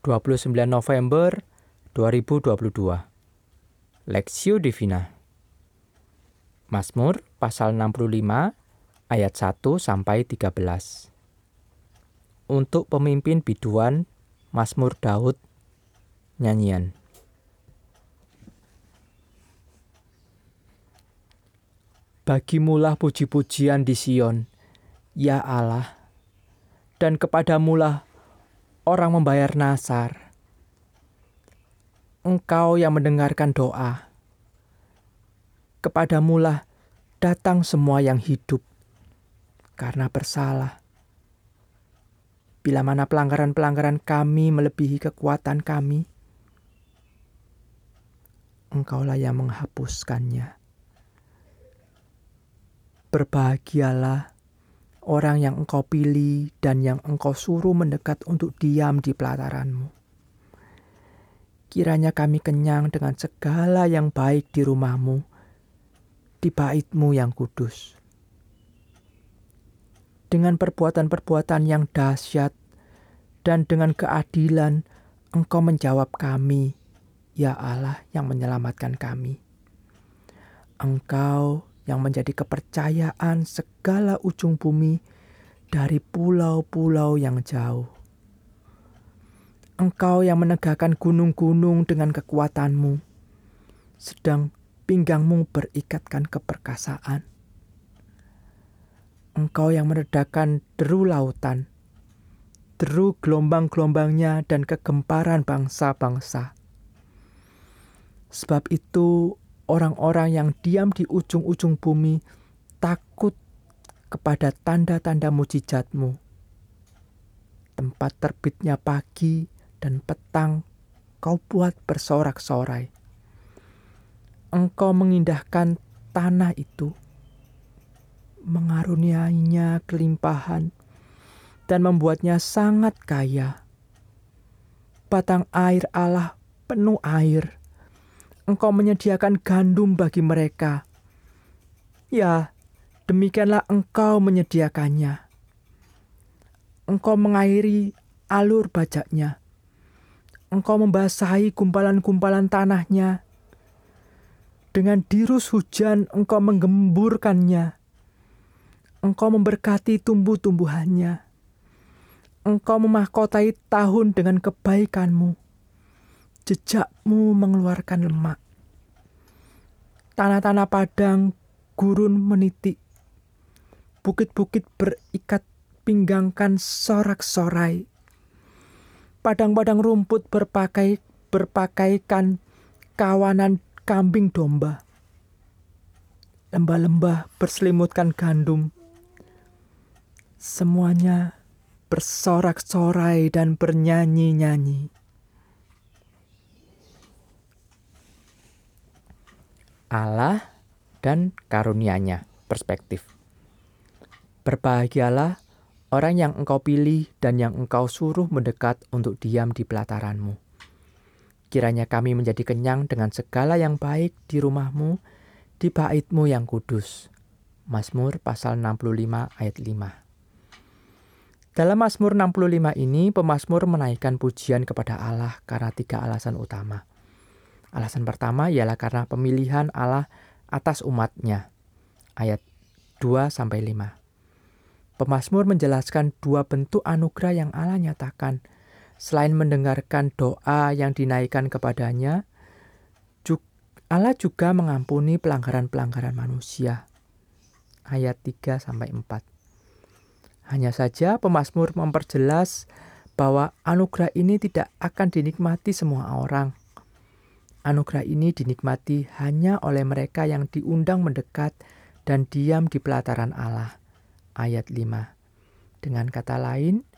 29 November 2022. Lexio Divina. Mazmur pasal 65 ayat 1 sampai 13. Untuk pemimpin biduan Mazmur Daud nyanyian. Bagimulah puji-pujian di Sion, ya Allah, dan kepadamulah orang membayar nasar. Engkau yang mendengarkan doa. Kepadamulah datang semua yang hidup karena bersalah. Bila mana pelanggaran-pelanggaran kami melebihi kekuatan kami, Engkaulah yang menghapuskannya. Berbahagialah orang yang engkau pilih dan yang engkau suruh mendekat untuk diam di pelataranmu. Kiranya kami kenyang dengan segala yang baik di rumahmu, di baitmu yang kudus. Dengan perbuatan-perbuatan yang dahsyat dan dengan keadilan, engkau menjawab kami, ya Allah yang menyelamatkan kami. Engkau yang menjadi kepercayaan segala ujung bumi dari pulau-pulau yang jauh. Engkau yang menegakkan gunung-gunung dengan kekuatanmu, sedang pinggangmu berikatkan keperkasaan. Engkau yang meredakan deru lautan, deru gelombang-gelombangnya dan kegemparan bangsa-bangsa. Sebab itu orang-orang yang diam di ujung-ujung bumi takut kepada tanda-tanda mujizatmu. Tempat terbitnya pagi dan petang kau buat bersorak-sorai. Engkau mengindahkan tanah itu, mengaruniainya kelimpahan, dan membuatnya sangat kaya. Batang air Allah penuh air engkau menyediakan gandum bagi mereka. Ya, demikianlah engkau menyediakannya. Engkau mengairi alur bajaknya. Engkau membasahi gumpalan-gumpalan tanahnya. Dengan dirus hujan engkau menggemburkannya. Engkau memberkati tumbuh-tumbuhannya. Engkau memahkotai tahun dengan kebaikanmu jejakmu mengeluarkan lemak. Tanah-tanah padang gurun menitik. Bukit-bukit berikat pinggangkan sorak-sorai. Padang-padang rumput berpakai berpakaikan kawanan kambing domba. Lembah-lembah berselimutkan gandum. Semuanya bersorak-sorai dan bernyanyi-nyanyi. Allah dan karunia-Nya. Perspektif. Berbahagialah orang yang engkau pilih dan yang engkau suruh mendekat untuk diam di pelataranmu. Kiranya kami menjadi kenyang dengan segala yang baik di rumahmu, di baitmu yang kudus. Mazmur pasal 65 ayat 5. Dalam Mazmur 65 ini, pemazmur menaikkan pujian kepada Allah karena tiga alasan utama. Alasan pertama ialah karena pemilihan Allah atas umatnya. Ayat 2 sampai 5. Pemasmur menjelaskan dua bentuk anugerah yang Allah nyatakan. Selain mendengarkan doa yang dinaikkan kepadanya, Allah juga mengampuni pelanggaran-pelanggaran manusia. Ayat 3 sampai 4. Hanya saja pemazmur memperjelas bahwa anugerah ini tidak akan dinikmati semua orang. Anugerah ini dinikmati hanya oleh mereka yang diundang mendekat dan diam di pelataran Allah. Ayat 5. Dengan kata lain,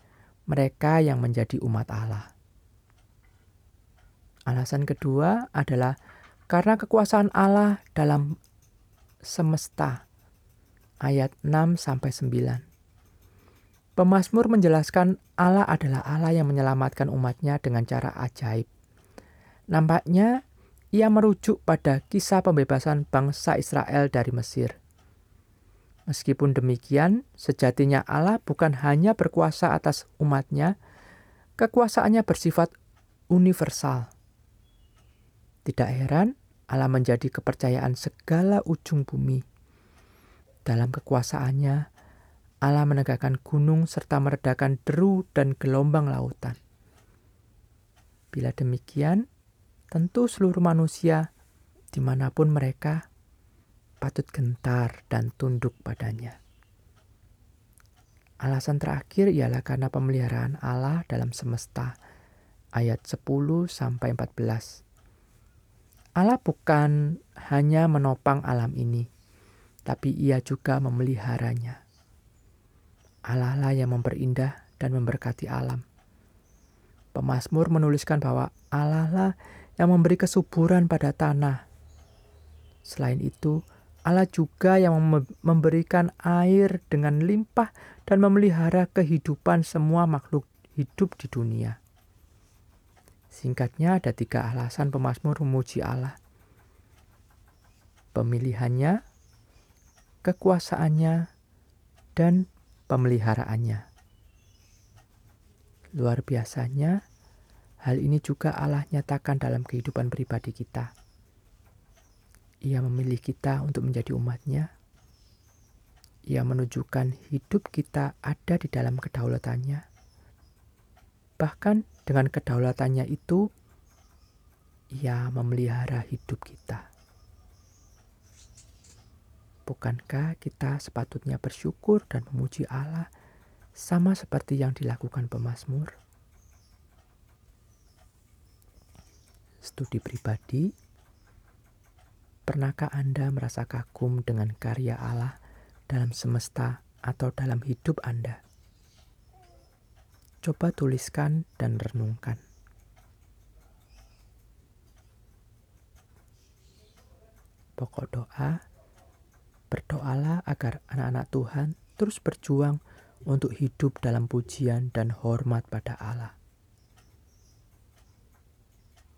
mereka yang menjadi umat Allah. Alasan kedua adalah karena kekuasaan Allah dalam semesta. Ayat 6 sampai 9. Pemasmur menjelaskan Allah adalah Allah yang menyelamatkan umatnya dengan cara ajaib. Nampaknya ia merujuk pada kisah pembebasan bangsa Israel dari Mesir. Meskipun demikian, sejatinya Allah bukan hanya berkuasa atas umatnya, kekuasaannya bersifat universal. Tidak heran Allah menjadi kepercayaan segala ujung bumi. Dalam kekuasaannya, Allah menegakkan gunung serta meredakan deru dan gelombang lautan. Bila demikian, tentu seluruh manusia, di mana pun mereka, patut gentar dan tunduk padanya. Alasan terakhir ialah karena pemeliharaan Allah dalam semesta. Ayat 10 sampai 14. Allah bukan hanya menopang alam ini, tapi ia juga memeliharanya. Allah lah yang memperindah dan memberkati alam. Pemasmur menuliskan bahwa Allah lah yang memberi kesuburan pada tanah. Selain itu, Allah juga yang memberikan air dengan limpah dan memelihara kehidupan semua makhluk hidup di dunia. Singkatnya ada tiga alasan pemazmur memuji Allah. Pemilihannya, kekuasaannya, dan pemeliharaannya. Luar biasanya, hal ini juga Allah nyatakan dalam kehidupan pribadi kita. Ia memilih kita untuk menjadi umatnya. Ia menunjukkan hidup kita ada di dalam kedaulatannya Bahkan dengan kedaulatannya itu, ia memelihara hidup kita. Bukankah kita sepatutnya bersyukur dan memuji Allah sama seperti yang dilakukan pemazmur? Studi pribadi, pernahkah Anda merasa kagum dengan karya Allah dalam semesta atau dalam hidup Anda? Coba tuliskan dan renungkan. Pokok doa, berdoalah agar anak-anak Tuhan terus berjuang untuk hidup dalam pujian dan hormat pada Allah.